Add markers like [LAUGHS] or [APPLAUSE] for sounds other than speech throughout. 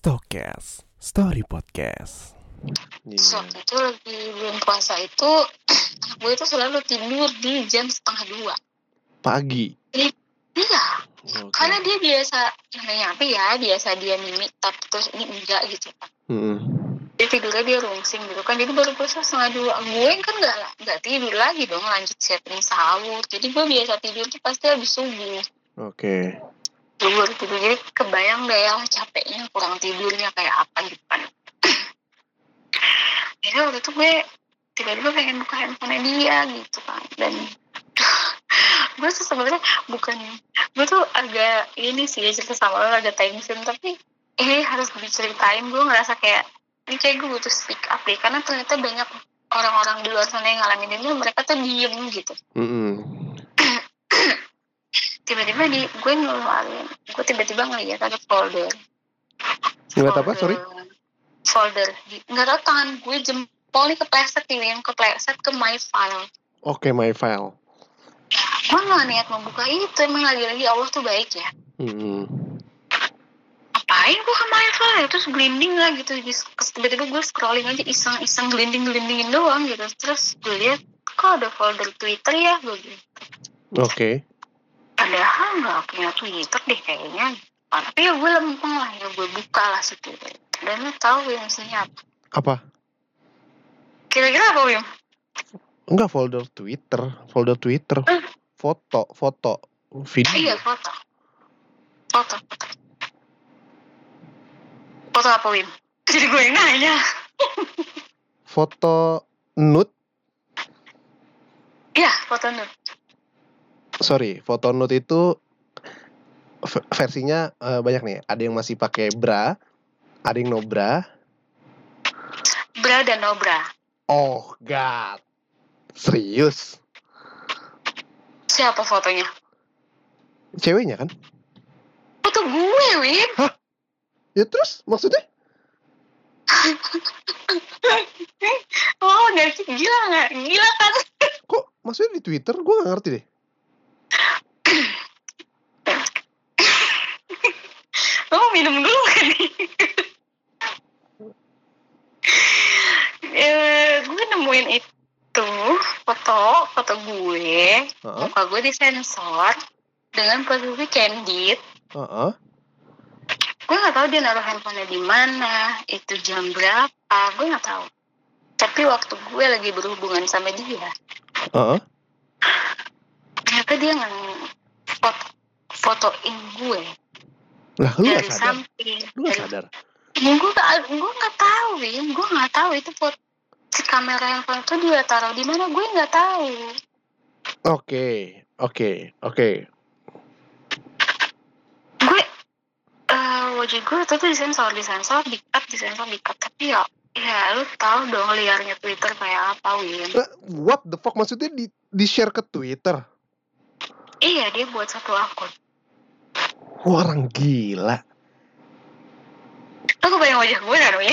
Stokes Story Podcast. Terus waktu itu lagi bulan puasa itu [CLEARS THROAT] gue itu selalu tidur di jam setengah dua Pagi. iya Oke. karena dia biasa namanya apa ya biasa dia mimik tapi terus ini enggak gitu kan Mm-mm. dia tidurnya dia rungsing gitu kan jadi baru puasa setengah dua gue kan nggak nggak tidur lagi dong lanjut setting sahur jadi gue biasa tidur tuh pasti habis subuh Oke. gue tidur jadi kebayang deh ya capeknya kurang tidurnya kayak apa gitu kan. [LAUGHS] Jadi waktu itu gue tiba-tiba pengen buka handphone dia gitu kan. Dan [LAUGHS] gue tuh sebenarnya bukan gue tuh agak ini sih cerita sama lo agak tension tapi ini harus diceritain. Gue ngerasa kayak ini kayak gue butuh speak up deh. Karena ternyata banyak orang-orang di luar sana yang ngalamin ini mereka tuh diem gitu. Mm-mm. Tiba-tiba di gue ngeluarin. Gue tiba-tiba ngeliat ada folder. Ngeliat apa, sorry? folder. Di- nggak tau tangan gue jempol nih kepleset nih yang kepleset ke my file. Oke, my file. gue nggak niat membuka itu. Emang lagi-lagi Allah tuh baik ya. Mm-mm. apain gue ke my file? Terus glinding lah gitu. Tiba-tiba gue scrolling aja iseng-iseng glinding-glindingin doang gitu. Terus gue lihat kok ada folder Twitter ya? Gue gitu. Oke. Padahal nggak punya Twitter deh kayaknya tapi ya gue lempeng lah ya gue buka lah situ dan lo tau yang apa Apa? kira-kira apa Wim? Enggak folder Twitter, folder Twitter. Eh. Foto, foto, video. iya foto foto foto foto apa Wim? [LAUGHS] jadi gue yang nanya Foto nude. iya foto nude Sorry, foto nude itu versinya eh, banyak nih. Ada yang masih pakai bra, ada yang no bra. bra dan no bra Oh God, serius? siapa fotonya? Ceweknya kan? foto gue Wim Ya terus maksudnya? oh gak sih gila gak? gila kan Kok maksudnya di Twitter? Gue gak ngerti deh. lo mau minum dulu kan? Nih [LAUGHS] eh, gue nemuin itu foto foto gue. Heeh, muka gue disensor dengan posisi candid. Heeh. gue nggak tahu dia naruh handphonenya di mana itu jam berapa gue nggak tahu. Tapi waktu gue lagi berhubungan sama dia Heeh. ternyata dia nggak foto fotoin gue Lah lu dari gak sadar? samping Lu gak dari sadar? gue gak gue nggak tahu gue nggak tahu itu foto si kamera handphone itu dia taruh di mana gue nggak tahu Oke, oke, oke. gue eh wajah gue tuh tuh disensor disensor di cut disensor di cut tapi ya ya lu tahu dong liarnya Twitter kayak apa Win Eh, What the fuck maksudnya di di share ke Twitter? iya dia buat satu akun Wah, orang gila. lu kebayang wajah gue kan Win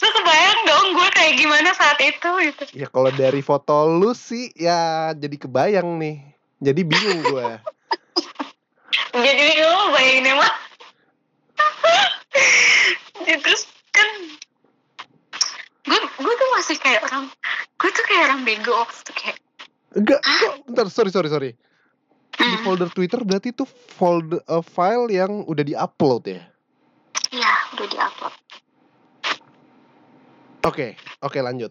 lu kebayang dong gue kayak gimana saat itu gitu Ya kalau dari foto lu sih ya jadi kebayang nih. Jadi bingung gue. [LAUGHS] jadi lu bayangin emang [LAUGHS] Ya, terus kan gue gue tuh masih kayak orang gue tuh kayak orang bego waktu itu kayak Enggak, kok bentar, sorry, sorry, sorry. Di hmm, folder Twitter berarti itu folder eh, file yang udah di-upload ya? iya udah diupload Oke, oke lanjut.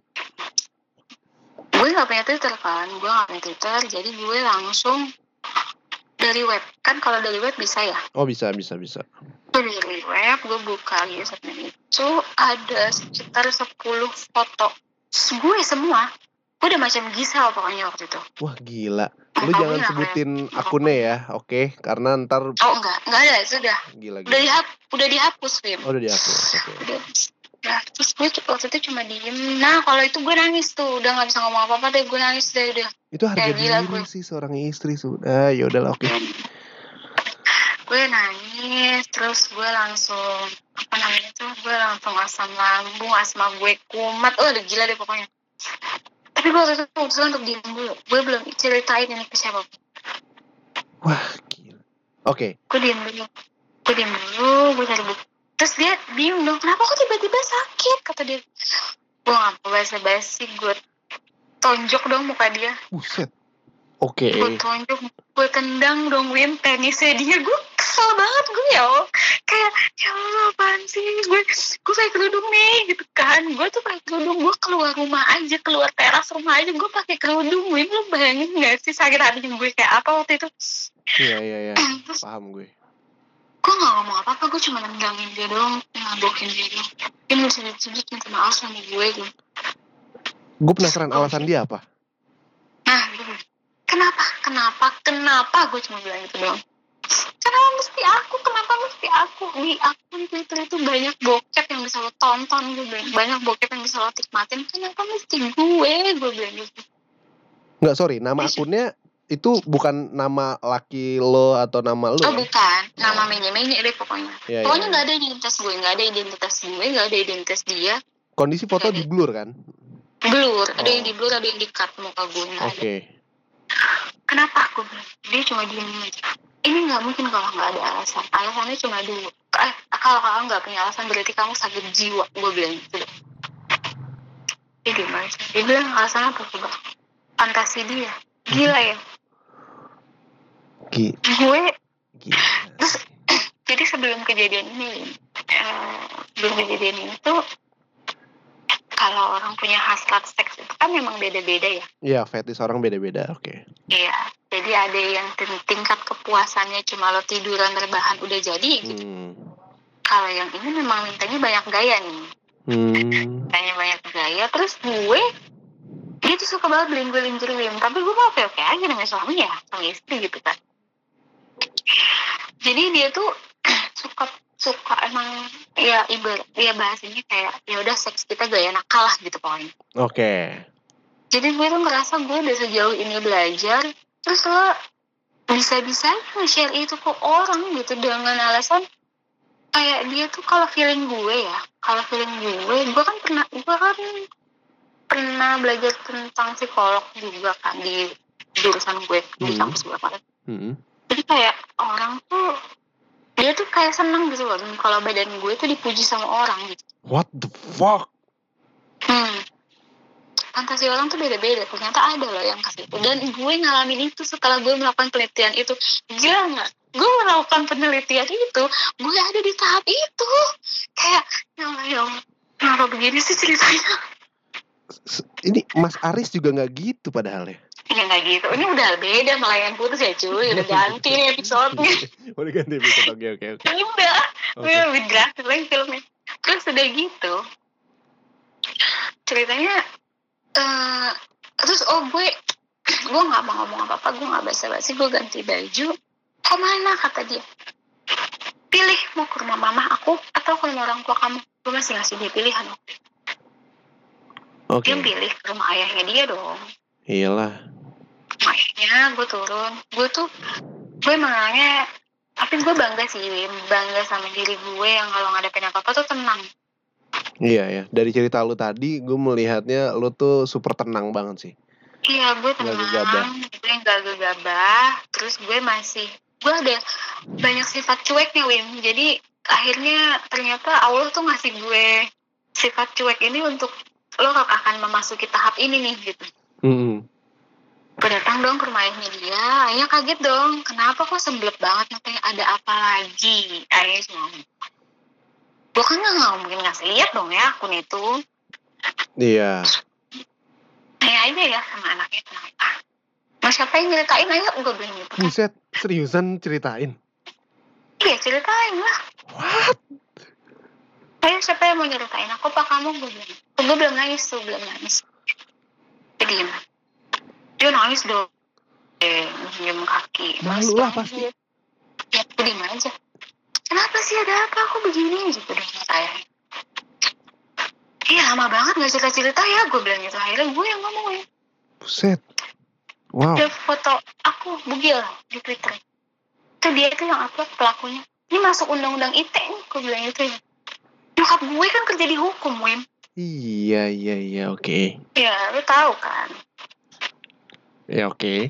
gue nggak punya twitter kan gue nggak punya twitter jadi gue langsung dari web kan kalau dari web bisa ya Oh bisa, bisa, bisa. Dari web gue buka username itu ada sekitar 10 foto gue semua gue udah macam Gisel pokoknya waktu itu Wah gila. Lu jangan lah, sebutin akunnya ya, oke? Karena ntar oh enggak enggak ada sudah gila udah gila. dihap udah dihapus Wim Oh udah dihapus, oke. udah Nah, terus gue waktu itu cuma diem. Nah, kalau itu gue nangis tuh. Udah gak bisa ngomong apa-apa deh. Gue nangis deh udah. Itu harga Kayak gila diri gue. sih seorang istri sudah. Ya udahlah oke. Gue nangis. Terus gue langsung, apa namanya tuh, gue langsung asam lambung, asma gue kumat. Oh, udah gila deh pokoknya. Tapi gue waktu itu memutuskan untuk diem dulu. Gue belum ceritain ini ke siapa. Wah gila. Oke, Gue diem dulu. Gue diem dulu. Gue cari buku. terus dia bingung dong kenapa kok tiba-tiba sakit kata dia gue gak mau basa-basi gue tonjok dong muka dia Buset. Oke. gue tonjok gue tendang dong Win tenisnya dia gue kesel banget gue ya Allah. kayak ya Allah apaan sih gue gue kayak kerudung nih gitu kan gue tuh pakai kerudung gue keluar rumah aja keluar teras rumah aja gue pakai kerudung Win lu bayangin gak sih sakit hatinya gue kayak apa waktu itu Iya iya iya. terus Paham gue. gue gak ngomong apa-apa gue cuma nendangin dia doang ngabokin dia doang dia mau sujud-sujud minta maaf sama gue gue Gue penasaran alasan dia apa? Nah, gitu. Kenapa? Kenapa? Kenapa? Gue cuma bilang gitu doang. Kenapa mesti aku? Kenapa mesti aku? Di akun Twitter itu banyak bokep yang bisa lo tonton gue bilang. Banyak bokep yang bisa lo nikmatin. Kenapa mesti gue? Gue bilang gitu. Nggak sorry, nama akunnya itu bukan nama laki lo atau nama lo Oh ya? bukan, nama menye-menye deh pokoknya. Iya, iya, pokoknya iya. nggak ada identitas gue, nggak ada identitas gue, nggak ada identitas dia. Kondisi foto di blur kan? Blur, ada yang Oh. di blur, ada yang di cut muka gue ada. Kenapa aku? Dia cuma diem aja. Ini nggak mungkin kalau nggak ada alasan. Alasannya cuma dua. Eh, kalau kamu nggak punya alasan berarti kamu sakit jiwa. Gue bilang gitu. deh. Dia diem aja. Dia bilang alasannya apa coba? Fantasi dia. Gila ya. Gi- Gue Gila. terus [CLEARS THROAT] jadi sebelum kejadian ini, eh, sebelum kejadian ini tuh kalau orang punya hasrat seks itu kan memang beda-beda ya. Iya, fetish orang beda-beda. Oke. Iya, jadi ada yang ting- tingkat kepuasannya cuma lo tiduran rebahan udah jadi gitu. Hmm. Kalau yang ini memang mintanya banyak gaya nih, Hmm. mintanya banyak gaya. Terus gue, dia tuh suka banget beliin gue Wim. tapi gue mau oke-oke aja dengan suaminya, sama istri gitu kan. Jadi dia tuh [CLEARS THROAT] suka suka emang ya ibarat ya bahasanya kayak ya udah seks kita gaya nakal lah gitu pokoknya. Oke. jadi gue tuh ngerasa gue udah sejauh ini belajar terus lo bisa-bisa nge-share itu ke orang gitu dengan alasan kayak dia tuh kalau feeling gue ya kalau feeling gue gue kan pernah gue kan pernah belajar tentang psikolog juga kan di jurusan gue di Hmm. kampus gue kan Hmm. jadi kayak orang tuh dia tuh kayak seneng gitu loh kalau badan gue tuh dipuji sama orang gitu What the fuck? Hmm. Fantasi orang tuh beda-beda. Ternyata ada loh yang kasih itu. Dan gue ngalamin itu setelah gue melakukan penelitian itu. Gila nggak? Gue melakukan penelitian itu. Gue ada di tahap itu. Kayak, ya ya. Kenapa begini sih ceritanya? Ini Mas Aris juga nggak gitu padahal ya. Ya nggak gitu. Ini udah beda melayan putus ya cuy. Udah ganti nih episode-nya. [LAUGHS] Udah ganti episode. Oke oke oke. Ini udah. Udah lebih drastis lagi filmnya. Terus udah gitu. Ceritanya. eh terus oh gue [CLEARS THROAT] gue nggak mau ngomong apa apa gue nggak basa-basi gue ganti baju ke mana kata dia pilih mau ke rumah mama aku atau ke rumah orang tua kamu gue masih ngasih dia pilihan Oke. dia pilih ke rumah ayahnya dia dong Iyalah. Ayahnya gue turun gue tuh gue mengalami tapi gue bangga sih Wim bangga sama diri gue yang kalau ngadepin apa apa tuh tenang Iya ya. Dari cerita lu tadi, gue melihatnya lu tuh super tenang banget sih. Iya, gue gegabah. tenang, gue nggak gegabah. Terus gue masih, gue ada banyak sifat cueknya, Wim. Jadi akhirnya ternyata Allah tuh ngasih gue sifat cuek ini untuk lo akan memasuki tahap ini nih gitu. Hmm. Gue datang dong ke rumah ayahnya dia, ayahnya kaget dong. Kenapa kok semblep banget? Katanya ada apa lagi? Ayahnya cuma gue kan nggak mungkin ngasih lihat dong ya akun itu. Iya. Tanya aja ya sama anaknya kenapa. Mau siapa yang nyeritain ayo gue bilang gitu. Buset, seriusan ceritain. Iya ceritain lah. What? Ayo siapa yang mau nyeritain aku apa kamu gue bilang. Gue belum nangis tuh belum nangis. Dia diem. Dia nangis dong. Eh, nyium kaki. Malu lah pasti. Ya, diem aja. Kenapa sih ada apa aku begini gitu dong saya. Iya lama banget gak cerita-cerita ya gue bilang gitu. Akhirnya gue yang ngomong ya. Buset. Wow. Ada foto aku bugil di Twitter. Itu dia itu yang upload pelakunya. Ini masuk undang-undang ITE nih, gue bilang itu ya. Nyokap gue kan kerja di hukum, Wim. Iya iya iya oke. Ya, lu tahu kan. Ya oke.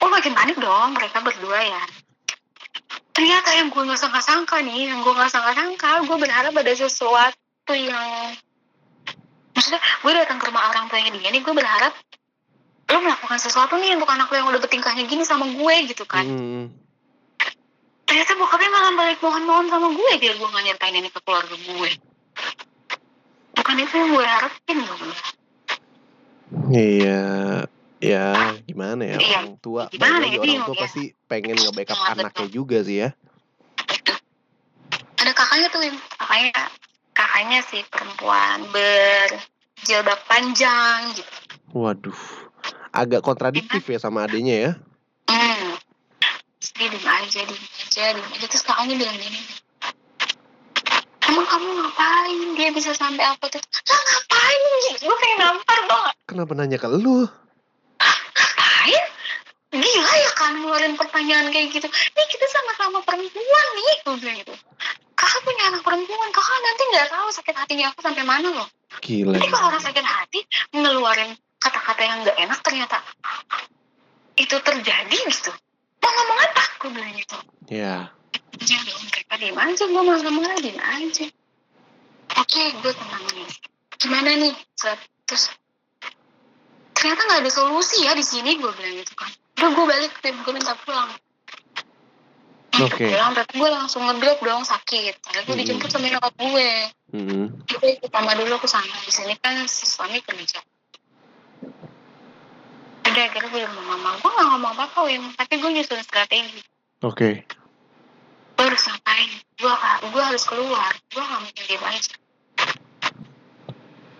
Oh makin panik dong mereka berdua ya. ternyata yang gue nggak sangka-sangka nih yang gue nggak sangka-sangka gue berharap ada sesuatu yang maksudnya gue datang ke rumah orang tuanya dia nih gue berharap lo melakukan sesuatu nih untuk anak lo yang udah bertingkahnya gini sama gue gitu kan Hmm. ternyata bokapnya malah balik mohon-mohon sama gue biar gue gak nyertain ini ke keluarga gue bukan itu yang gue harapin dong Iya, ya gimana ya Iya, orang tua, gimana ya, orang tua ya. pasti pengen nge-backup Iya, anaknya betul. juga sih ya. ada kakaknya tuh Wim. kakaknya kakaknya sih perempuan berjilbab panjang gitu Waduh, agak kontradiktif ya sama adenya ya. hmm. Terus dia diem aja diem aja diem aja terus kakaknya bilang gini emang kamu ngapain? Dia bisa sampai apa tuh? Lah ngapain? Gue pengen nampar dong Kenapa nanya ke lu? ngapain? Gila ya kan ngeluarin pertanyaan kayak gitu. Nih kita sama-sama perempuan nih. Gue bilang gitu. Kakak punya anak perempuan. Kakak nanti nggak tahu sakit hatinya aku sampai mana loh. Gila. Jadi kalau orang sakit hati ngeluarin kata-kata yang nggak enak ternyata itu terjadi gitu. Mau ngomong apa? Gue bilang gitu. Ya, Dong, mereka diem aja. Gue marah-marah diem aja. Oke, gue tenang nih. Gimana nih? Terus ternyata nggak ada solusi ya di sini. Gue bilang gitu kan. Udah gue balik, Tim. gue minta pulang. Oke. Pulang, tapi gue langsung ngedrop dong sakit. Karena gue Hmm. dijemput sama nyokap gue. hmm. Gue ikut sama dulu ke sana. Di sini kan si suami kerja. Udah akhirnya gue sama mama. Gue gak ngomong apa-apa, Wim. Tapi gue nyusun strategi. oke. Gue harus ngapain. Gue, gue harus keluar. Gue gak mungkin diem aja.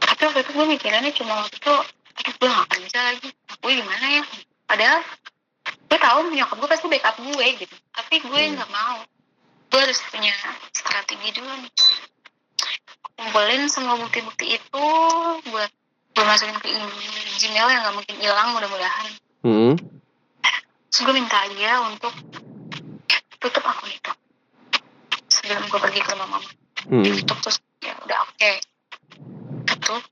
Tapi waktu itu gue mikirannya cuma waktu itu, aduh gue gak kerja lagi. Gue gimana ya? Padahal gue tahu nyokap gue pasti backup gue gitu. Tapi gue Hmm. nggak mau. Gue harus punya strategi dulu nih. Kumpulin semua bukti-bukti itu buat gue masukin ke email Gmail yang nggak mungkin hilang mudah-mudahan. Hmm. Terus gue minta dia untuk tutup akun itu sebelum gue pergi ke rumah mama. Hmm. Tutup terus ya udah oke. Tutup.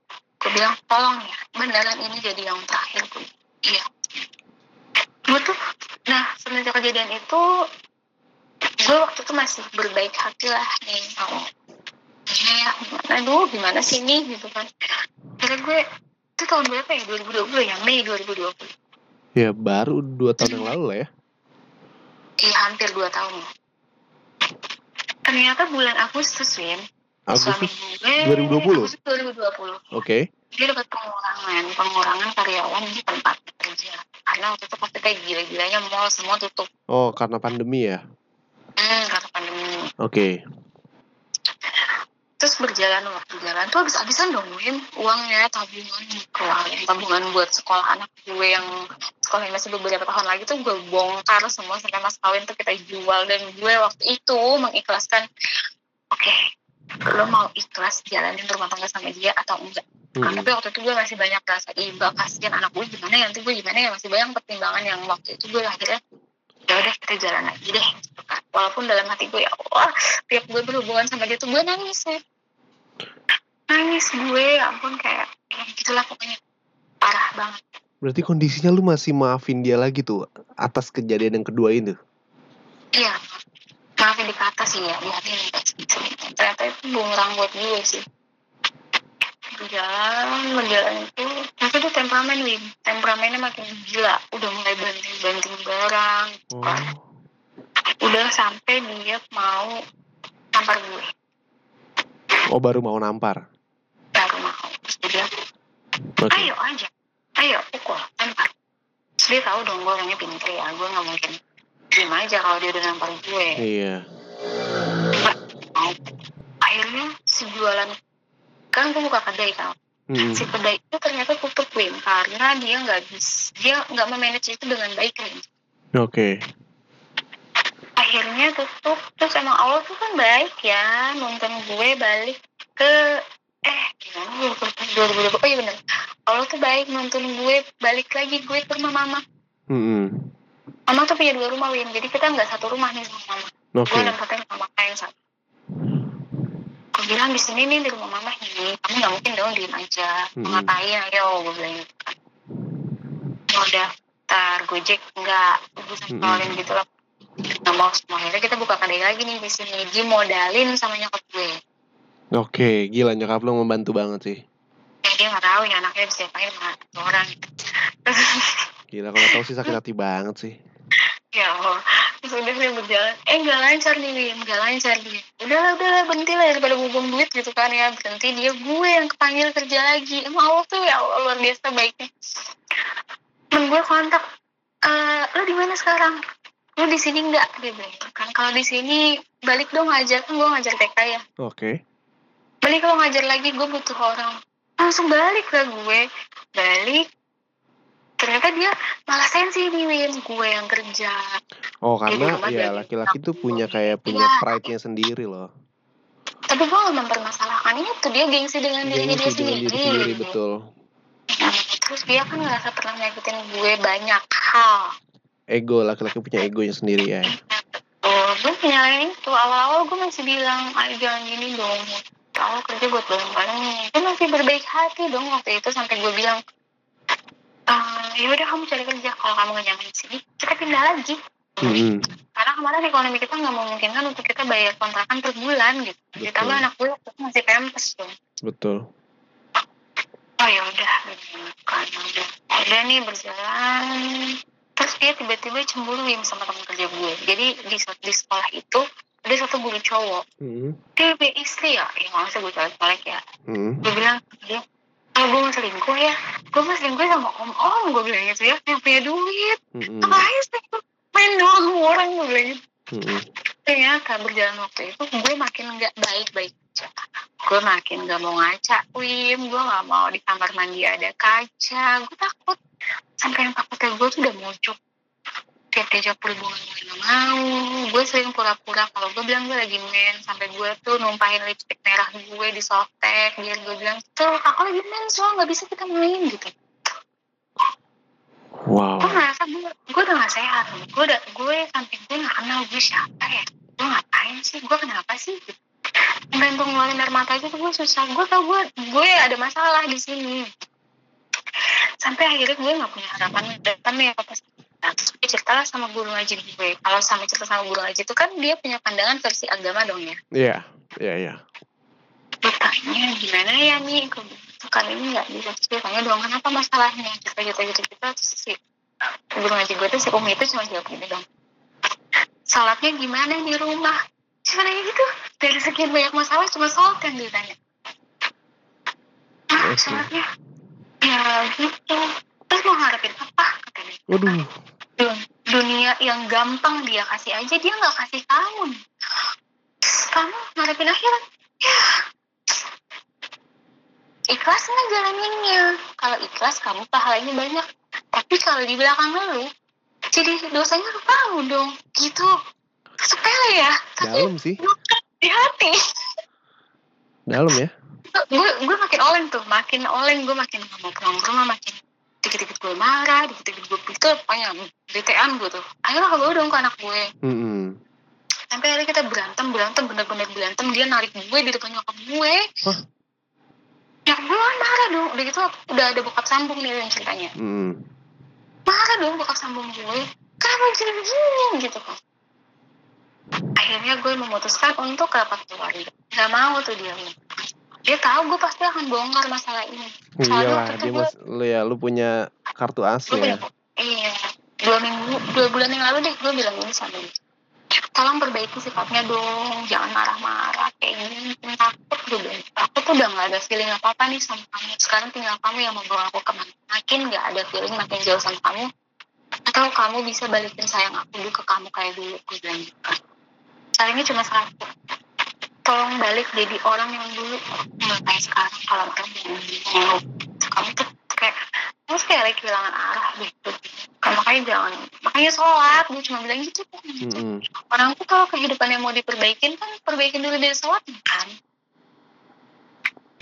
Gue bilang tolong ya beneran ini jadi yang terakhir gue. Iya. Gue tuh, nah semenjak kejadian itu gue waktu itu masih berbaik hati lah nih mau gimana ya gimana aduh gimana sih nih gitu kan karena gue itu tahun berapa ya 2020 ya Mei 2020 Ya baru dua tahun yang lalu lah ya. iya hampir 2 tahun ya ternyata bulan Agustus Win suami Agustus. gue 2020? Agustus 2020 Oke. dia dapat pengurangan pengurangan karyawan di tempat kerja karena waktu itu pasti kayak gila-gilanya mall semua tutup Oh, karena pandemi ya. hmm, karena pandemi Oke. Terus berjalan waktu jalan tuh habis-habisan dong Win uangnya tabungan keluarin tabungan buat sekolah anak gue yang sekolahnya masih beberapa tahun lagi tuh gue bongkar semua sampai mas kawin tuh kita jual. Dan gue waktu itu mengikhlaskan oke lo mau ikhlas jalanin rumah tangga sama dia atau enggak? Nah, Hmm. tapi waktu itu gue masih banyak rasa iba kasihan anak gue gimana ya? Nanti gue gimana ya? Masih banyak pertimbangan yang waktu itu gue akhirnya ya udah kita jalan lagi deh. Gitu kan. walaupun dalam hati gue ya Allah tiap gue berhubungan sama dia tuh gue nangis ya nangis gue ya ampun kayak ya gitulah pokoknya. Parah banget. Berarti kondisinya lu masih maafin dia lagi tuh atas kejadian yang kedua itu. iya. Maafin dikata sih ya di hati ternyata itu bumerang buat gue sih. Berjalan berjalan itu tapi itu temperamen Wim. Temperamennya makin gila. Udah mulai banting banting barang. Oh. udah sampai dia mau nampar gue. Oh, baru mau nampar. Terus dia bilang Oke. ayo aja. Ayo pukul. Lempar terus dia tahu dong gue orangnya pinter ya. Gue nggak mungkin diem aja kalau dia udah nampar gue. Iya. mau. Akhirnya si jualan kan gue buka kedai kan Hmm. si kedai itu ternyata tutup Wim karena dia nggak bisa dia nggak memanage itu dengan baik kan Oke. akhirnya tutup. Terus emang Allah tuh kan baik ya nonton gue balik ke eh gimana gue lupa 2020 oh iya bener. Allah tuh baik nonton gue balik lagi gue ke rumah mama. Hmm. mama tuh punya dua rumah Wim jadi kita nggak satu rumah nih sama mama. Oke. gue nempatin sama kakak yang satu. Gue bilang di sini nih di rumah mama ini kamu nggak mungkin dong diem aja. Mm-mm. mau ngapain? Ayo gue bilang gitu kan. Mau daftar gojek enggak gue Mm-mm. samperin gitu lah nggak mau semua akhirnya kita buka kedai lagi nih di sini. Dimodalin sama nyokap gue Oke, gila nyokap lo membantu banget sih. ya dia nggak tahu ya anaknya bisa diapain sama orang. [LAUGHS] Gila kalau tahu sih sakit hati banget sih. ya Allah terus udah dia berjalan. Eh nggak lancar nih Wim nggak lancar dia udahlah udahlah berhenti lah daripada buang duit gitu kan ya. Berhenti dia gue yang kepanggil kerja lagi. Emang Allah tuh ya Allah luar biasa baiknya. Temen gue kontak eh lo di mana sekarang? Lo di sini nggak? Dia bilang kan kalau di sini balik dong ngajar. Kan gue ngajar TK ya. Oke. Balik lo ngajar lagi gue butuh orang. Langsung balik lah gue. Balik. Ternyata dia malah sensi nih Win. Gue yang kerja. Oh karena rumah ya laki-laki tuh punya kayak punya Iya. pride-nya sendiri loh. tapi gue gak mempermasalahkan. Itu dia gengsi dengan dirinya dia sendiri, diri sendiri. betul. terus dia kan ngerasa pernah nyakitin gue banyak hal. Ego laki-laki punya egonya sendiri ya. oh gue nyalain itu. Awal-awal gue masih bilang ayo jangan gini dong kalau kerja buat bareng-bareng gue masih berbaik hati dong waktu itu sampai gue bilang "Eh, ya udah kamu cari kerja. Kalau kamu gak nyaman di sini kita pindah lagi. Mm-mm. karena kemarin ekonomi kita nggak memungkinkan untuk kita bayar kontrakan per bulan gitu. Ditambah Betul. anak gue waktu itu masih pempes dong. Betul. oh ya udah. Kan udah udah nih berjalan. Terus dia tiba-tiba cemburu Wim sama teman kerja gue jadi di di sekolah itu ada satu guru cowok. Mm-mm. dia punya istri ya ya usah gue colek-colek ya. Mm-mm. gue bilang dia oh gue mau selingkuh ya. Gue mau selingkuh sama om-om gue bilang gitu ya. Yang punya duit. Mm-mm. ngapain sih main doang sama orang gue bilang gitu. Mm-mm. ternyata berjalan waktu itu gue makin nggak baik-baik aja. Gue makin nggak mau ngaca Wim. Gue nggak mau di kamar mandi ada kaca. Gue takut. Sampai yang takutnya gue tuh udah mojok tiap diajak perhubungan gue nggak mau. Gue sering pura-pura kalau gue bilang gue lagi main sampai gue tuh numpahin lipstick merah gue di softtek biar gue bilang tuh aku lagi main soal nggak bisa kita main gitu. Wow. gue ngerasa gue gue udah gak sehat. Gue udah gue sampai gue gak kenal gue siapa ya. Gue ngapain sih? Gue kenapa sih? Gantung ngeluarin air mata tuh gue susah. Gue tau gue gue ada masalah di sini. Sampai akhirnya gue gak punya harapan datang nih apa pas terus gue cerita lah sama guru ngaji gue. Kalau sama cerita sama guru ngaji itu kan dia punya pandangan versi agama dong ya. Iya. Iya iya. gue tanya gimana ya nih gue "Tuh, kali ini nggak bisa Terus dia tanya dong kenapa masalahnya? Cerita cerita gitu gitu terus si guru ngaji gue tuh si umi itu cuma jawab gini dong sholatnya gimana di rumah? Cuma nanya gitu. Dari sekian banyak masalah cuma sholat yang ditanya. Ah Oke. sholatnya ya gitu. Terus mau ngarepin apa? Kata dia Waduh. Dun- dunia yang gampang dia kasih aja dia nggak kasih kamu kamu ngarepin akhirat ya? Ikhlas nggak jalaninnya? Kalau ikhlas kamu pahalanya banyak. Tapi kalau di belakang lu jadi dosanya lu kamu dong. Gitu. Sepele ya. Tapi Dalam sih. di hati. Dalam ya. gue gue makin oleng tuh. Makin oleng gue makin nggak mau pulang ke rumah makin dikit-dikit gue marah dikit-dikit gue itu pokoknya BTN gue tuh akhirnya gue dong ke anak gue. Mm-mm. sampai akhirnya kita berantem berantem bener-bener berantem. Dia narik gue di depan nyokap gue. Hah? nyokap gue kan marah dong. Udah gitu udah ada bokap sambung nih yang ceritanya. Mm-mm. marah dong bokap sambung gue. Kenapa jadi begini gitu kan? Akhirnya gue memutuskan untuk rapat keluarga. Nggak mau tuh dia dia tahu gue pasti akan bongkar masalah ini. Waktu itu dia mas, lu ya, lu punya kartu as ya. punya iya dua minggu dua bulan yang lalu deh gue bilang ini sama dia. Tolong perbaiki sifatnya dong jangan marah-marah kayak gini takut gue bilang. Aku tuh udah gak ada feeling apa apa nih sama kamu. Sekarang tinggal kamu yang membawa aku ke mana. Makin gak ada feeling makin jauh sama kamu atau kamu bisa balikin sayang aku dulu ke kamu kayak dulu gue bilang gitu kan. Caranya cuma satu tolong balik jadi orang yang dulu nggak kayak sekarang. Kalau orang yang kamu tuh kayak kamu kayak lagi kehilangan arah gitu. Kan makanya jangan makanya sholat. Gue cuma bilang gitu. Kan Mm-mm. orang tuh kalau kehidupannya mau diperbaikin kan perbaikin dulu dari sholatnya kan?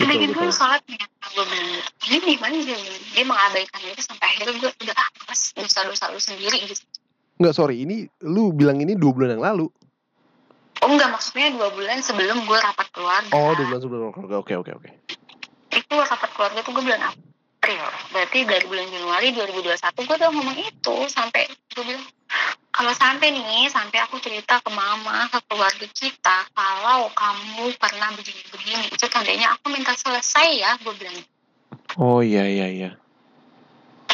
Betul, perbaikin dulu betul. sholatnya gue bilang gitu. Ini gimana dia? Dia mengabaikan itu sampai akhirnya gue udah ah mas dosa-dosa lu sendiri gitu. Enggak, sorry, ini lu bilang ini dua bulan yang lalu. Oh enggak maksudnya dua bulan sebelum gue rapat keluarga Oh, dua bulan sebelum keluarga. Oke, oke, oke. itu rapat keluarga tuh gue bulan April berarti dari bulan Januari 2021 gue udah ngomong itu sampai gue bilang kalau sampai nih sampai aku cerita ke mama ke keluarga kita kalau kamu pernah begini-begini itu tandanya aku minta selesai ya gue bilang Oh iya iya iya.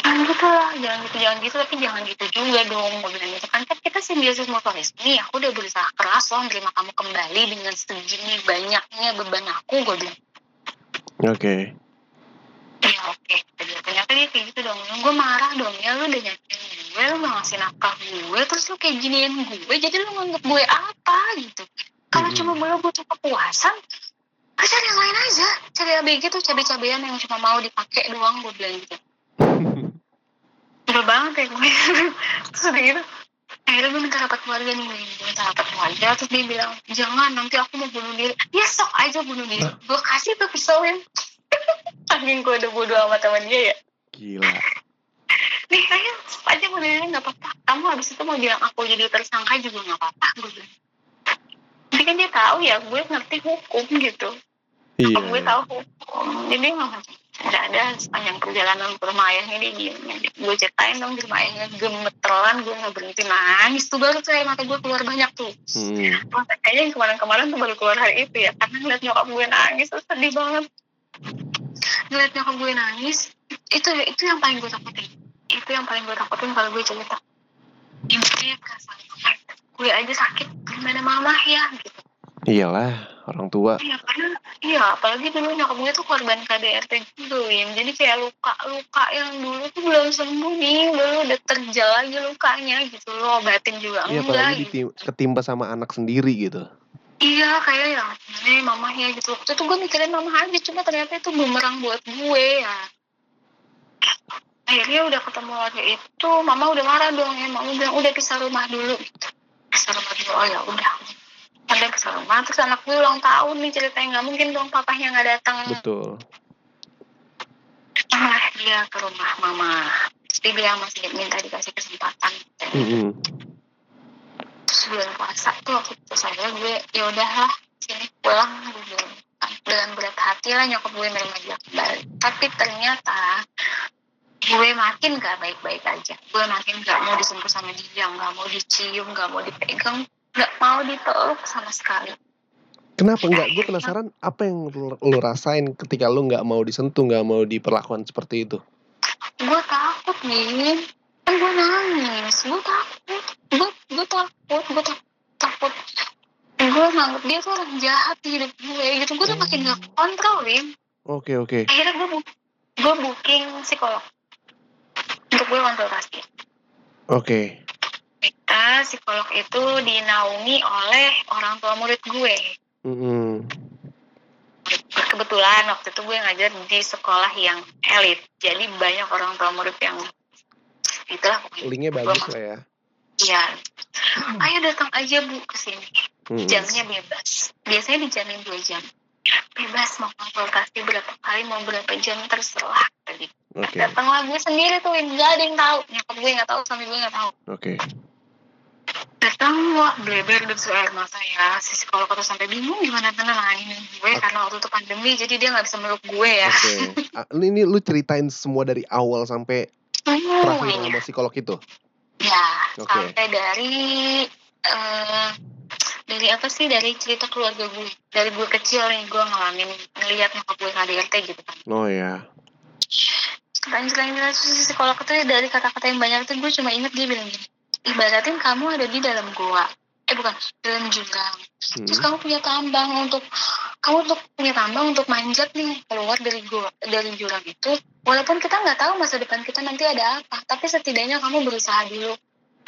Jangan gitu lah jangan gitu jangan gitu tapi jangan gitu juga dong gue bilang gitu kan kan kita simbiosis mutualis nih aku udah berusaha keras loh nerima kamu kembali dengan segini banyaknya beban aku gue bilang Oke. Iya oke, Dia ternyata dia kayak gitu dong. Gue marah dong ya, lu udah nyakitin gue, lu gak ngasih nafkah gue, terus lu kayak giniin gue, jadi lu nganggep gue apa gitu. Kalau Mhm. cuma lu butuh kepuasan, cari yang lain aja. Cari ABG tuh cabai-cabean yang cuma mau dipakai doang, gue bilang gitu. [LAUGHS] Udah banget ya gue. [LAUGHS] terus udah gitu, akhirnya gue minta rapat keluarga nih, gue minta rapat keluarga, terus dia bilang, jangan nanti aku mau bunuh diri. Ya sok aja bunuh diri. Gue kasih tuh pisauin. [LAUGHS] Saking gue udah bodo sama teman dia ya. Gila. nih ayo aja mau diri nggak apa-apa kamu habis itu mau bilang aku jadi tersangka juga nggak apa-apa gue bilang tapi kan dia tahu ya gue ngerti hukum gitu Iya. gue tahu hukum jadi nggak ada sepanjang perjalanan ke rumah ayahnya dia diem gue ceritain dong di rumah ayahnya gemeteran gue nggak berhenti nangis tuh. Baru tuh air mata gue keluar banyak tuh. Hmm. Masa kayaknya yang kemarin-kemarin tuh baru keluar hari itu ya karena ngeliat nyokap gue nangis tuh sedih banget. Ngeliat nyokap gue nangis itu itu yang paling gue takutin. Itu yang paling gue takutin kalau gue cerita. Gimana ya perasaan gue aja sakit gimana mama ya? Gitu Iyalah, orang tua. iya karena iya apalagi dulu nyokap gue tuh korban KDRT gitu Wim. jadi kayak luka luka yang dulu tuh belum sembuh nih baru udah terjal lagi lukanya gitu lo obatin juga Iya, enggak apalagi gitu. ketimpa sama anak sendiri gitu. Iya kayak ya ya mamahnya gitu Waktu itu gue mikirin mama aja Cuma ternyata itu bumerang buat gue ya Akhirnya udah ketemu lagi itu Mama udah marah dong ya Mama bilang udah pisah rumah dulu gitu. Pisah rumah dulu Oh ya udah Ada rumah Terus anak gue ulang tahun nih ceritanya. Nggak mungkin dong papahnya nggak datang. Betul. Malah dia ke rumah mama Terus dia bilang masih minta dikasih kesempatan. Terus bulan puasa tuh waktu itu saya gue ya udahlah sini pulang. Gue bilang dengan berat hati lah nyokap gue menerima dia kembali. Tapi ternyata gue makin gak baik-baik aja. Gue makin gak mau disentuh sama dia gak mau dicium gak mau dipegang gak mau dipeluk sama sekali. Kenapa? Enggak? Gue penasaran apa yang lu rasain ketika lu nggak mau disentuh, nggak mau diperlakukan seperti itu. gue takut nih kan gue nangis. Gue takut. Gue gue takut. Gue tak- takut. Gue nganggep dia tuh orang jahat di hidup gue gitu. Gue tuh makin gak kontrol Wim Oke oke. akhirnya gue bu- gue booking psikolog. Untuk gue konsultasi Oke. Kita psikolog itu dinaungi oleh orang tua murid gue. Mm-mm. kebetulan waktu itu gue ngajar di sekolah yang elit jadi banyak orang tua murid yang itulah Linknya bagus lah ya. iya. Ayo datang aja bu ke sini. Mm-mm. jamnya bebas. Biasanya dijamin dua jam. Bebas mau konsultasi berapa kali mau berapa jam terserah. Tadi Oke. Datanglah gue sendiri tuh nggak ada yang tahu. Nyokap gue nggak tahu suami gue nggak tahu. Oke. Datang wah bleber dan air mata ya. Si psikolog itu sampai bingung gimana? Tenangin gue karena waktu itu pandemi jadi dia nggak bisa meluk gue ya. Oke. [LAUGHS] Ah, Ini, ini lu ceritain semua dari awal sampai terakhir sama psikolog itu. ya Oke. sampai dari eh dari apa sih? Dari cerita keluarga gue. Dari gue kecil nih gue ngalamin ngeliat nyokap gue KDRT gitu kan. Oh ya. selain selain si psikolog itu dari kata-kata yang banyak itu gue cuma inget dia bilang gini ibaratin kamu ada di dalam goa eh bukan dalam jurang Hmm. terus kamu punya tambang untuk kamu untuk punya tambang untuk manjat nih keluar dari gua dari jurang itu walaupun kita nggak tahu masa depan kita nanti ada apa tapi setidaknya kamu berusaha dulu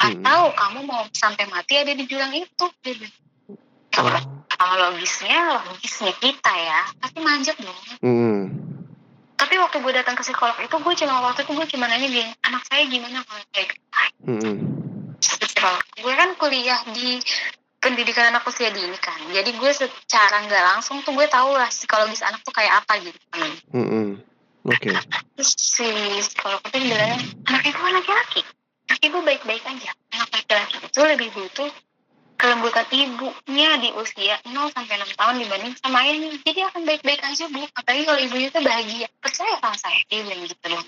Hmm. atau kamu mau sampai mati ada di jurang itu bilang. Oh. kalau logisnya logisnya kita ya pasti manjat dong Hmm. tapi waktu gue datang ke psikolog itu gue cuma waktu itu gue cuma nanya gini anak saya gimana kalau kayak Hmm. Psikolog gue kan kuliah di pendidikan anak usia dini kan. Jadi gue secara nggak langsung tuh gue tahu lah psikologis anak tuh kayak apa gitu. Kan Hmm. Oke. terus si psikolog itu bilangnya anak ibu anak laki-laki anak ibu baik-baik aja. Anak laki-laki itu lebih butuh kelembutan ibunya di usia 0 sampai 6 tahun dibanding sama ayahnya jadi akan baik-baik aja bu. Apalagi kalau ibunya tuh bahagia. Percaya sama saya dia bilang gitu loh.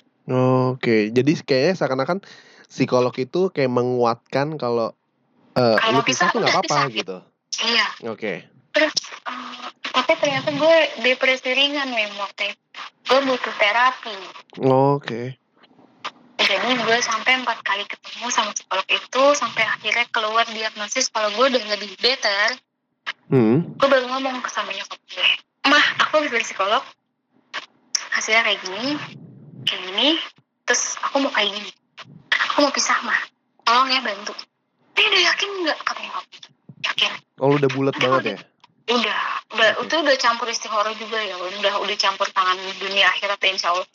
Oke. Jadi kayaknya seakan-akan psikolog itu kayak menguatkan kalau Eh, Kalau lu pisah pisah tuh nggak apa-apa gitu. iya Oke. terus eh, tapi ternyata gue depresi ringan waktu itu gue butuh terapi Oke. jadi gue sampai empat kali ketemu sama psikolog itu sampai akhirnya keluar diagnosis kalau gue udah lebih better Hmm. gue baru ngomong ke sama nyokap gue mah aku habis dari psikolog hasilnya kayak gini kayak gini terus aku mau kayak gini aku mau pisah mah tolong ya bantu. Dia udah yakin nggak? Kata nyokap gue. yakin. Oh, udah bulat banget ya? udah. Udah. Oke. itu udah campur istihara juga ya. Udah udah campur tangan dunia akhirat ya insya Allah.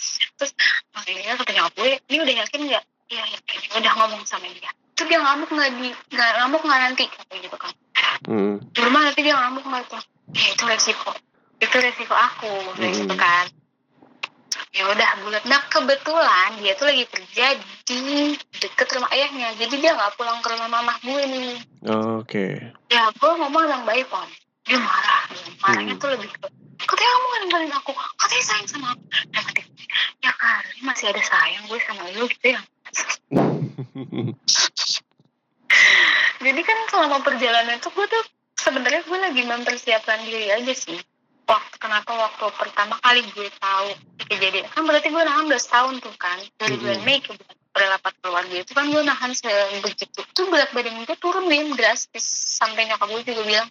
Terus akhirnya kata nyokap gue ini udah yakin nggak? Iya yakin. Udah ngomong sama dia. Itu dia ngamuk nggak di nggak ngamuk nggak nanti? Kayak gitu kan. Hmm. di rumah nanti dia ngamuk nggak tuh? Ya itu resiko. Itu resiko aku. Kayak gitu Hmm. kan ya udah bulat. Nah kebetulan dia tuh lagi kerja di deket rumah ayahnya. Jadi dia nggak pulang ke rumah mamah gue nih. Oke. ya gue ngomong yang baik kan dia marah. Marahnya Hmm. tuh lebih ke katanya kamu ninggalin aku. Katanya sayang sama aku. Ya, dia, ya kali masih ada sayang gue sama lu gitu ya. [LAUGHS] Jadi kan selama perjalanan itu gue tuh sebenarnya gue lagi mempersiapkan diri aja sih waktu kenapa waktu pertama kali gue tahu kejadian? Kan berarti gue nahan 12 tahun tuh kan. Dari Mhm. bulan Mei ke bulan rapat keluarga itu kan gue nahan sebegitu. Tuh berat badan gue turun nih drastis sampai nyokap gue juga bilang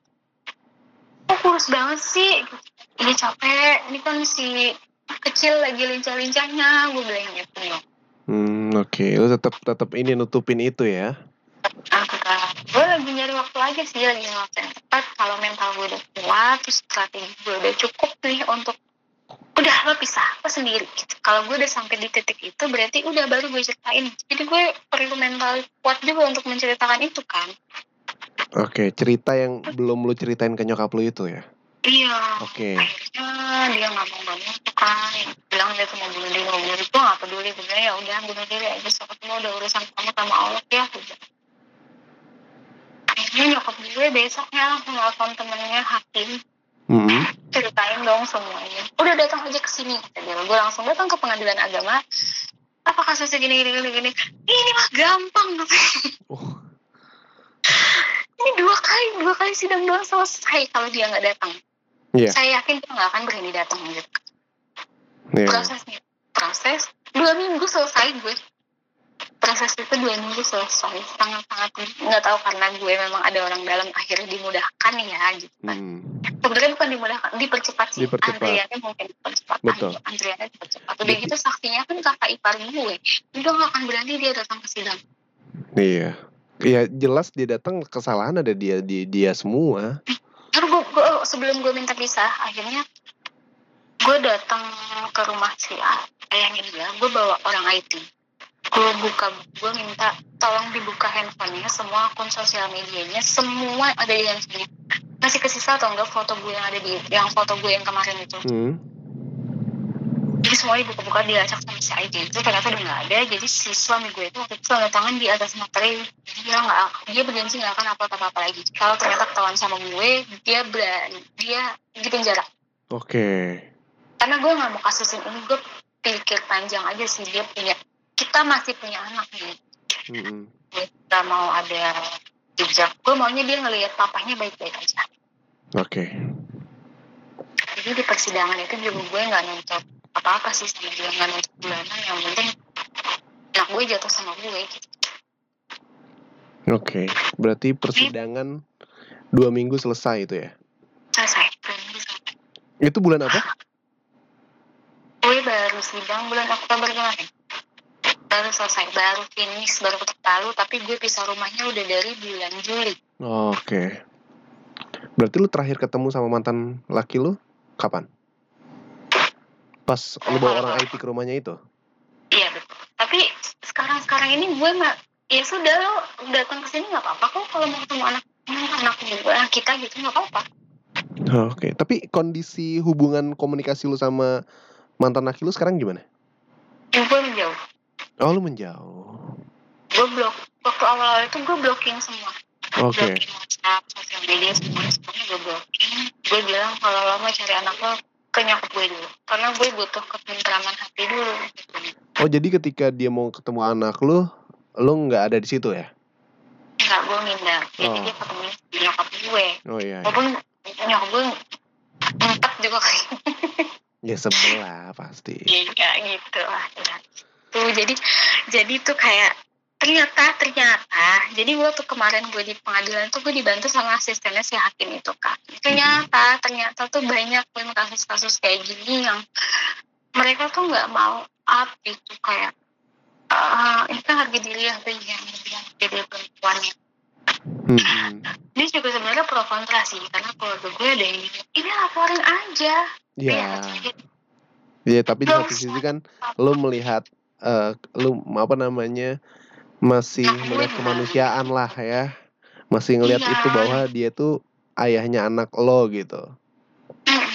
kok kurus banget sih? Ini capek. Ini kan si kecil lagi lincah-lincahnya. Gue bilang gitu. Ya Hmm, oke. Lu tetap tetap ini nutupin itu ya. Nah, gue lagi nyari waktu aja sih lagi waktu yang tepat kalau mental gue udah kuat terus strategi gue udah cukup nih untuk udah lo pisah lo sendiri gitu. kalau gue udah sampai di titik itu berarti udah baru gue ceritain jadi gue perlu mental kuat juga untuk menceritakan itu kan Oke, cerita yang belum lu ceritain ke nyokap lu itu ya. iya Oke. akhirnya dia ngomong banget tuh kan bilang dia tuh mau bunuh diri mau bunuh diri gue gak peduli gue bilang ya udah bunuh diri aja so ketemu udah urusan kamu sama Allah ya bilang. Akhirnya nyokap gue besoknya langsung nelfon temennya Hakim. Hmm. ceritain dong semuanya. Udah datang aja ke sini gue langsung datang ke pengadilan agama. Apa kasusnya gini gini gini gini? Ini mah gampang Oh, ini dua kali dua kali sidang doang selesai kalau dia nggak datang. Iya. saya yakin dia nggak akan berani datang gitu. Iya. prosesnya proses dua minggu selesai gue proses itu dua minggu selesai sangat sangat nggak tahu karena gue memang ada orang dalam akhirnya dimudahkan ya gitu kan Hmm. sebenarnya bukan dimudahkan dipercepat sih Dipercepat. antriannya mungkin dipercepat Betul. Antriannya dipercepat udah Betul. gitu saksinya kan kakak ipar gue dia nggak akan berani dia datang ke sidang Iya. Iya, jelas dia datang kesalahan ada dia di dia semua. Terus gue, gue sebelum gue minta pisah akhirnya gue datang ke rumah si ayahnya dia gue bawa orang IT gue buka gue minta tolong dibuka handphonenya semua akun sosial medianya semua ada di handphonenya. Masih kesisa atau enggak foto gue yang ada di yang foto gue yang kemarin itu? Hmm. jadi semuanya dibuka-buka dilacak sama si IT itu ternyata udah nggak ada. Jadi si suami gue itu waktu itu tanda tangan di atas materi. Jadi dia nggak dia berjanji nggak akan upload apa apa lagi. Kalau ternyata ketahuan sama gue dia berani dia di penjara. Oke. karena gue nggak mau kasusin ini gue pikir panjang aja sih dia punya kita masih punya anak nih Hmm. kita mau ada jejak gue maunya dia ngelihat papanya baik-baik aja Oke. jadi di persidangan itu juga gue nggak nuntut apa-apa sih sama dia nggak nuntut bulanan yang penting anak gue jatuh sama gue gitu Oke. Berarti persidangan dua minggu selesai itu ya? selesai Dua minggu selesai. Itu bulan apa? gue baru sidang bulan Oktober kemarin baru selesai baru finish baru palu tapi gue pisah rumahnya udah dari bulan Juli Oke. Berarti lu terakhir ketemu sama mantan laki lu kapan? Pas lu bawa orang IT ke rumahnya itu? iya betul tapi sekarang sekarang ini gue nggak ya sudah lo datang ke sini nggak apa-apa kok kalau mau ketemu anak anak gue anak kita gitu nggak apa-apa Oke. Tapi kondisi hubungan komunikasi lu sama mantan laki lu sekarang gimana? Ya, gue menjauh Oh lu menjauh. gue blok waktu awal-awal itu gue blocking semua Oke. blocking WhatsApp sosial media semuanya semuanya gue blocking gue bilang kalau lo mau cari anak lo ke nyokap gue dulu karena gue butuh ketentraman hati dulu. Oh jadi ketika dia mau ketemu anak lu, lu nggak ada di situ ya? enggak gue minder jadi Oh. dia ketemu di nyokap gue Oh iya. iya. walaupun nyokap gue empat juga kayak Ya sebelah pasti. [LAUGHS] Iya gitu lah ya. Tuh jadi jadi tuh kayak ternyata ternyata jadi waktu kemarin gue di pengadilan tuh gue dibantu sama asistennya si hakim itu kan ternyata ternyata tuh banyak kan kasus-kasus kayak gini yang mereka tuh nggak mau up gitu kayak eh ini kan harga diri yang yang yang jadi perempuan ya Mm-mm. ini juga sebenarnya pro kontra sih karena keluarga gue ada yang ini laporin aja. Ya. Iya, Ya tapi di satu sisi kan lu melihat eh lu apa namanya masih melihat kemanusiaan lah ya. Masih ngelihat Iya. itu bahwa dia tuh ayahnya anak lo gitu. Mm-mm.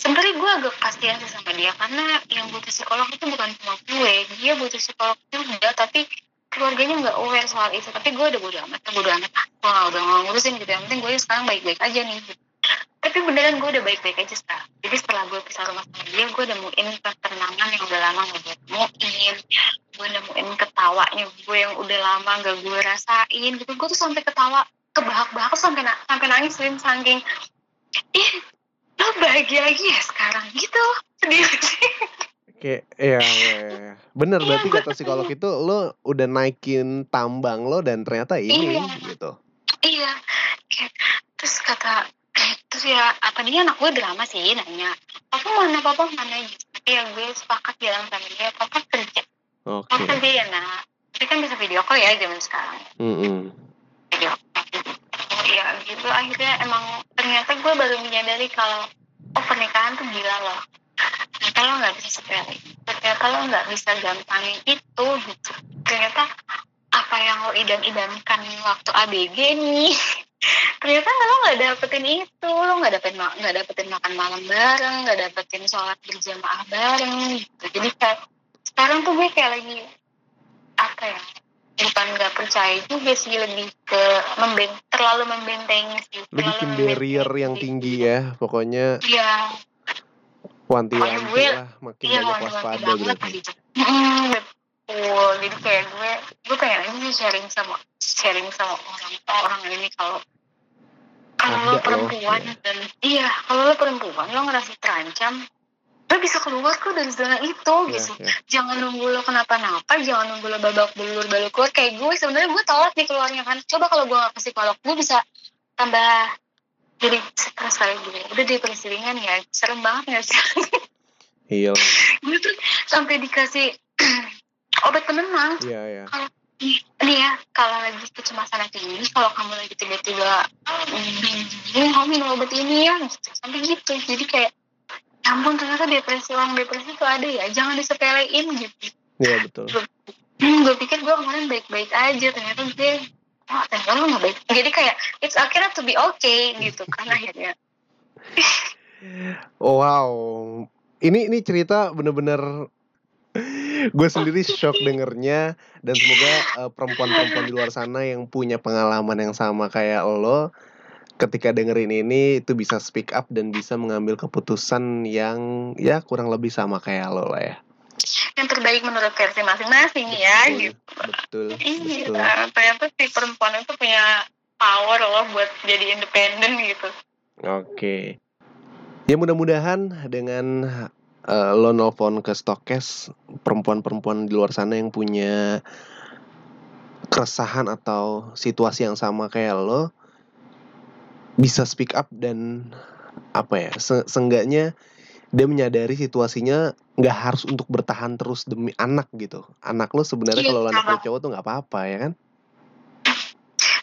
Sebenarnya gue agak kasihan sih sama dia karena yang butuh psikolog itu bukan cuma gue, dia butuh psikolog juga, tapi keluarganya nggak aware soal itu. Tapi gue udah bodo amat, bodo amat, ah, gue udah nggak ngurusin gitu. Yang penting gue sekarang baik-baik aja nih. gitu. Tapi beneran gue udah baik-baik aja sekarang. Jadi setelah gue pisah rumah sama dia, gue nemuin ketenangan yang udah lama gak gue temuin. Gue nemuin ketawanya gue yang udah lama gak gue rasain gitu. Gue tuh sampai ketawa kebahak-bahak sampai na- sampai nangis Lin, saking ih lo bahagia lagi ya sekarang gitu sedih sih Kayak ya, ya, ya. bener Iya, berarti kata psikolog itu lo udah naikin tambang lo dan ternyata ini Iya. gitu. iya kayak terus kata terus ya apa dia anak gue drama sih nanya papa mana papa mana? Ya gue sepakat bilang sama dia papa kerja. Oke. papa kerja ya nak tapi kan bisa video call ya zaman sekarang. Mm-mm. video call. Ya gitu. Akhirnya emang ternyata gue baru menyadari kalau oh pernikahan tuh gila loh. Ternyata lo nggak bisa sepele ternyata lo nggak bisa gampangin itu gitu. Ternyata apa yang lo idam-idamkan waktu ABG nih [LAUGHS] ternyata lo nggak dapetin itu. Lo nggak dapetin nggak dapetin makan malam bareng nggak dapetin sholat berjamaah bareng gitu. Jadi kayak sekarang tuh gue kayak lagi apa ya bukan nggak percaya juga sih lebih ke memben terlalu membentengi sih terlalu bikin membentengi barrier yang tinggi ya, pokoknya. Iya. Wanti-wanti lah, makin iya banyak waspada berarti. gitu. Mm, betul. Jadi kayak gue gue pengen aja nih sharing sama sharing sama orang orang ini kalau kalau lo perempuan iya. dan iya kalau lo perempuan lo ngerasa terancam lo bisa keluar kok dari zona itu Ya, gitu. ya. jangan nunggu lo kenapa-napa jangan nunggu lo babak belur balik keluar. Kayak gue sebenarnya gue telat nih keluarnya kan. Coba kalau gue gak ke psikolog gue bisa tambah jadi stres kali gue udah di perselingkuhan ya serem banget gak sih? Iya, [LAUGHS] gue tuh sampai dikasih [CLEARS THROAT] obat penenang iya, iya. nih ya kalau lagi kecemasan kayak gini kalau kamu lagi tiba-tiba bingung kamu minum obat ini ya gitu. sampai gitu jadi kayak ya ampun ternyata depresi orang depresi itu ada ya jangan disepelein gitu Iya betul. hmm, gue pikir gue kemarin baik-baik aja ternyata gue wah ternyata lo gak baik jadi kayak it's okay not to be okay gitu kan akhirnya Oh, [LAUGHS] wow. Ini ini cerita bener-bener gue sendiri shock dengernya dan semoga eh, perempuan-perempuan di luar sana yang punya pengalaman yang sama kayak lo ketika dengerin ini itu bisa speak up dan bisa mengambil keputusan yang ya kurang lebih sama kayak lo lah ya. yang terbaik menurut versi masing-masing ya Betul, gitu betul, [LAUGHS] betul. iya ternyata si perempuan itu punya power loh buat jadi independen gitu Oke. Ya mudah-mudahan dengan eh, lo nelfon ke Stokes perempuan-perempuan di luar sana yang punya keresahan atau situasi yang sama kayak lo bisa speak up dan apa ya se- seenggaknya dia menyadari situasinya nggak harus untuk bertahan terus demi anak gitu. Anak lo sebenarnya Iya, kalau anak lo cowok tuh nggak apa-apa ya kan?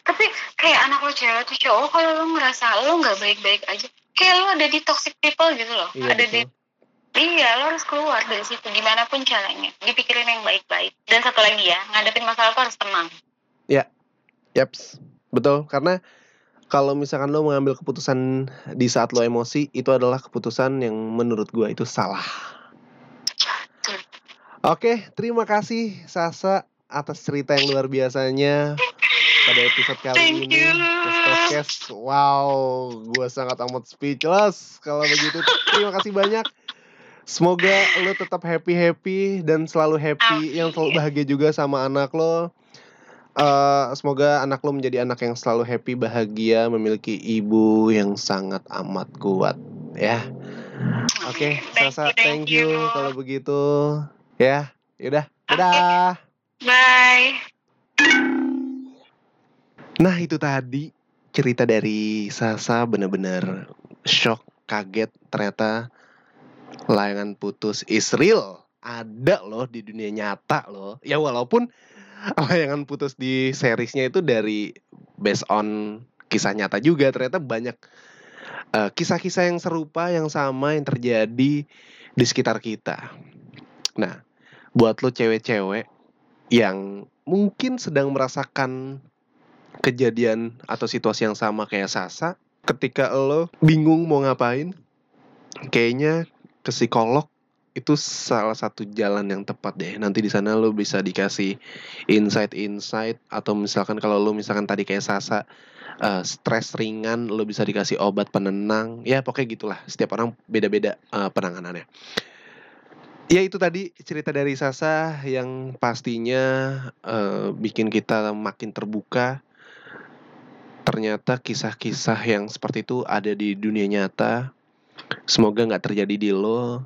Tapi kayak anak lo cewek tuh cowok kalau lo ngerasa lo nggak baik-baik aja kayak lo ada di toxic people gitu loh. Iya ada di betul iya lo harus keluar dari situ gimana pun caranya dipikirin yang baik-baik dan satu lagi ya ngadepin masalah tuh harus tenang Yaps, betul. Karena kalau misalkan lo mengambil keputusan di saat lo emosi, itu adalah keputusan yang menurut gua itu salah. Oke, terima kasih Sasa atas cerita yang luar biasanya pada episode kali Thank ini. you. Podcast, wow, gua sangat amat speechless kalau begitu. Terima kasih banyak. Semoga lo tetap happy happy dan selalu happy, yang selalu bahagia juga sama anak lo. uh, semoga anak lo menjadi anak yang selalu happy, bahagia, memiliki ibu yang sangat amat kuat, ya. Oke, okay, Sasa, thank you, you kalau begitu. Ya, yaudah, dadah. Okay. Bye. Nah, itu tadi cerita dari Sasa bener-bener shock, kaget ternyata layangan putus Israel ada loh di dunia nyata loh. Ya walaupun layangan putus di seriesnya itu dari based on kisah nyata juga ternyata banyak kisah kisah-kisah yang serupa yang sama yang terjadi di sekitar kita. Nah, buat lo cewek-cewek yang mungkin sedang merasakan kejadian atau situasi yang sama kayak Sasa, ketika lo bingung mau ngapain, kayaknya ke psikolog itu salah satu jalan yang tepat deh. Nanti di sana lo bisa dikasih insight-insight atau misalkan kalau lo misalkan tadi kayak Sasa uh, stres ringan, lo bisa dikasih obat penenang. Ya pokoknya gitulah. Setiap orang beda-beda uh, penanganannya. Ya itu tadi cerita dari Sasa yang pastinya uh, bikin kita makin terbuka. Ternyata kisah-kisah yang seperti itu ada di dunia nyata. Semoga nggak terjadi di lo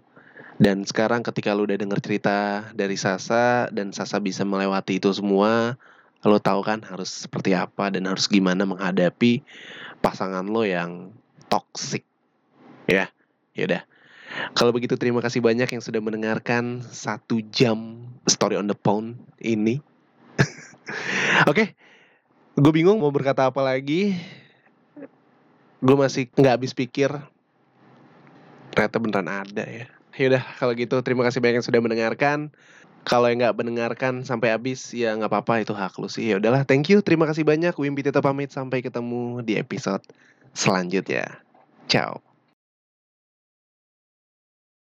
dan sekarang ketika lu udah denger cerita dari Sasa dan Sasa bisa melewati itu semua, lo tahu kan harus seperti apa dan harus gimana menghadapi pasangan lo yang toxic. Ya, yaudah. Kalau begitu terima kasih banyak yang sudah mendengarkan satu jam story on the phone ini. [LAUGHS] Oke, okay. gue bingung mau berkata apa lagi. Gue masih nggak habis pikir. Ternyata beneran ada ya. Yaudah kalau gitu terima kasih banyak yang sudah mendengarkan. Kalau yang nggak mendengarkan sampai habis ya nggak apa-apa itu hak lu sih. Ya udahlah, thank you, terima kasih banyak. Wimpi tetap pamit sampai ketemu di episode selanjutnya. Ciao.